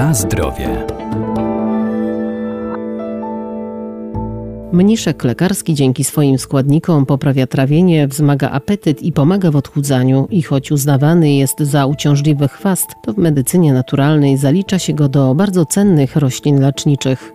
Na zdrowie. Mniszek lekarski dzięki swoim składnikom poprawia trawienie, wzmaga apetyt i pomaga w odchudzaniu. I choć uznawany jest za uciążliwy chwast, to w medycynie naturalnej zalicza się go do bardzo cennych roślin leczniczych.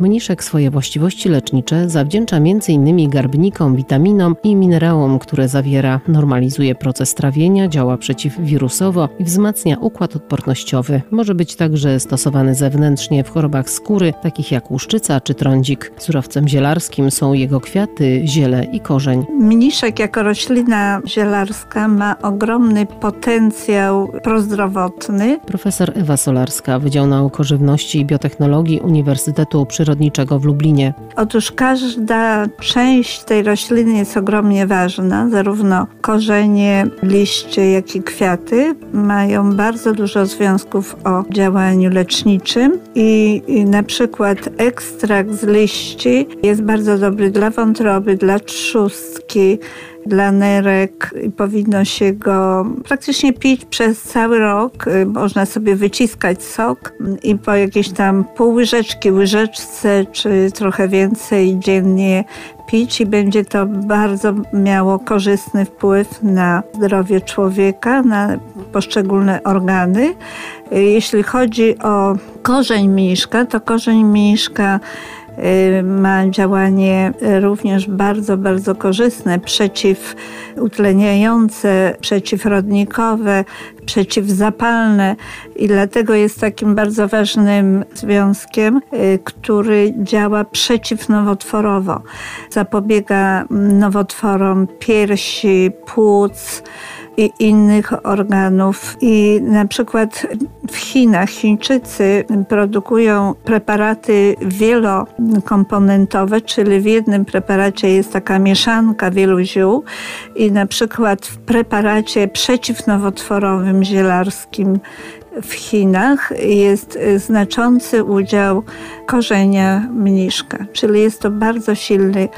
Mniszek swoje właściwości lecznicze zawdzięcza m.in. garbnikom, witaminom i minerałom, które zawiera. Normalizuje proces trawienia, działa przeciwwirusowo i wzmacnia układ odpornościowy. Może być także stosowany zewnętrznie w chorobach skóry, takich jak łuszczyca czy trądzik. Surowcem zielarskim są jego kwiaty, ziele i korzeń. Mniszek jako roślina zielarska ma ogromny potencjał prozdrowotny. Profesor Ewa Solarska, Wydział Nauk o Żywności i Biotechnologii Uniwersytetu Przyrodniczego przyrodniczego w Lublinie. Otóż każda część tej rośliny jest ogromnie ważna, zarówno korzenie, liście, jak i kwiaty mają bardzo dużo związków o działaniu leczniczym i, i na przykład ekstrakt z liści jest bardzo dobry dla wątroby, dla trzustki, dla nerek i powinno się go praktycznie pić przez cały rok. Y, można sobie wyciskać sok i po jakieś tam pół łyżeczki, łyżeczce czy trochę więcej dziennie pić i będzie to bardzo miało korzystny wpływ na zdrowie człowieka, na poszczególne organy. Y, jeśli chodzi o korzeń miszka, to korzeń miszka ma działanie również bardzo, bardzo korzystne, przeciwutleniające, przeciwrodnikowe, przeciwzapalne i dlatego jest takim bardzo ważnym związkiem, y, który działa przeciwnowotworowo. Zapobiega nowotworom piersi, płuc, i innych organów. I na przykład w Chinach Chińczycy produkują preparaty wielokomponentowe, czyli w jednym preparacie jest taka mieszanka wielu ziół i na przykład w preparacie przeciwnowotworowym zielarskim w Chinach jest znaczący udział korzenia mniszka, czyli jest to bardzo silny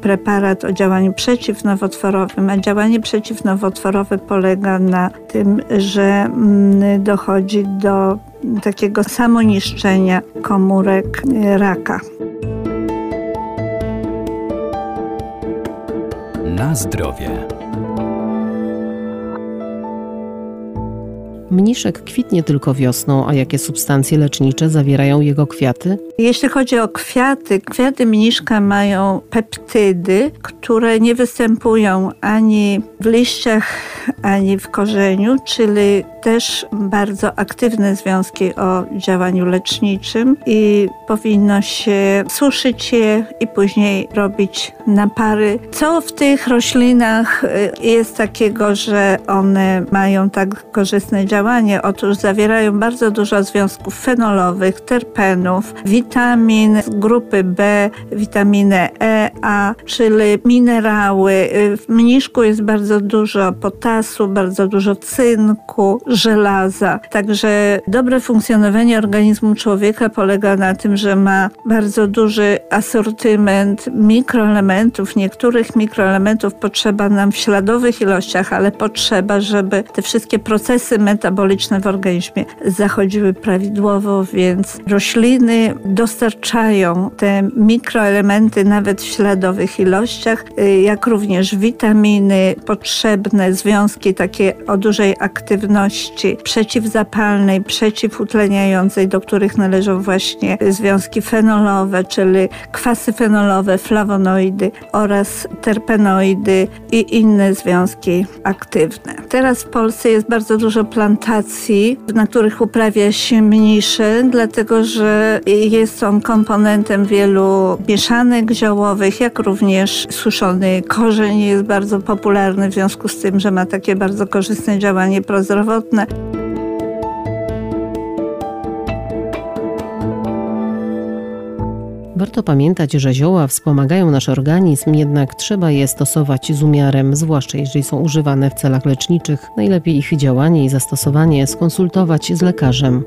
preparat o działaniu przeciwnowotworowym, a działanie przeciwnowotworowe polega na tym, że mm, dochodzi do takiego samoniszczenia komórek raka. Na zdrowie. Mniszek kwitnie tylko wiosną, a jakie substancje lecznicze zawierają jego kwiaty? Jeśli chodzi o kwiaty, kwiaty mniszka mają peptydy, które nie występują ani w liściach, ani w korzeniu, czyli też bardzo aktywne związki o działaniu leczniczym i powinno się suszyć je i później robić napary. Co w tych roślinach y, jest takiego, że one mają tak korzystne działanie? Otóż zawierają bardzo dużo związków fenolowych, terpenów, witamin z grupy B, witaminę E, A, czyli minerały. Y, w mniszku jest bardzo dużo potasu, bardzo dużo cynku, żelaza. Także dobre funkcjonowanie organizmu człowieka polega na tym, że ma bardzo duży asortyment mikroelementów. Niektórych mikroelementów potrzeba nam w śladowych ilościach, ale potrzeba, żeby te wszystkie procesy metaboliczne w organizmie zachodziły prawidłowo, więc rośliny dostarczają te mikroelementy nawet w śladowych ilościach, y, jak również witaminy potrzebne, związki takie o dużej aktywności przeciwzapalnej, przeciwutleniającej, do których należą właśnie związki fenolowe, czyli kwasy fenolowe, flawonoidy oraz terpenoidy i inne związki aktywne. Teraz w Polsce jest bardzo dużo plantacji, na których uprawia się mniszy, dlatego że jest on komponentem wielu mieszanek ziołowych, jak również suszony korzeń jest bardzo popularny w związku z tym, że ma takie bardzo korzystne działanie prozdrowotne. Warto pamiętać, że zioła wspomagają nasz organizm, jednak trzeba je stosować z umiarem, zwłaszcza jeżeli są używane w celach leczniczych. Najlepiej ich działanie i zastosowanie skonsultować z lekarzem.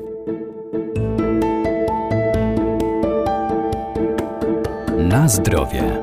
Na zdrowie.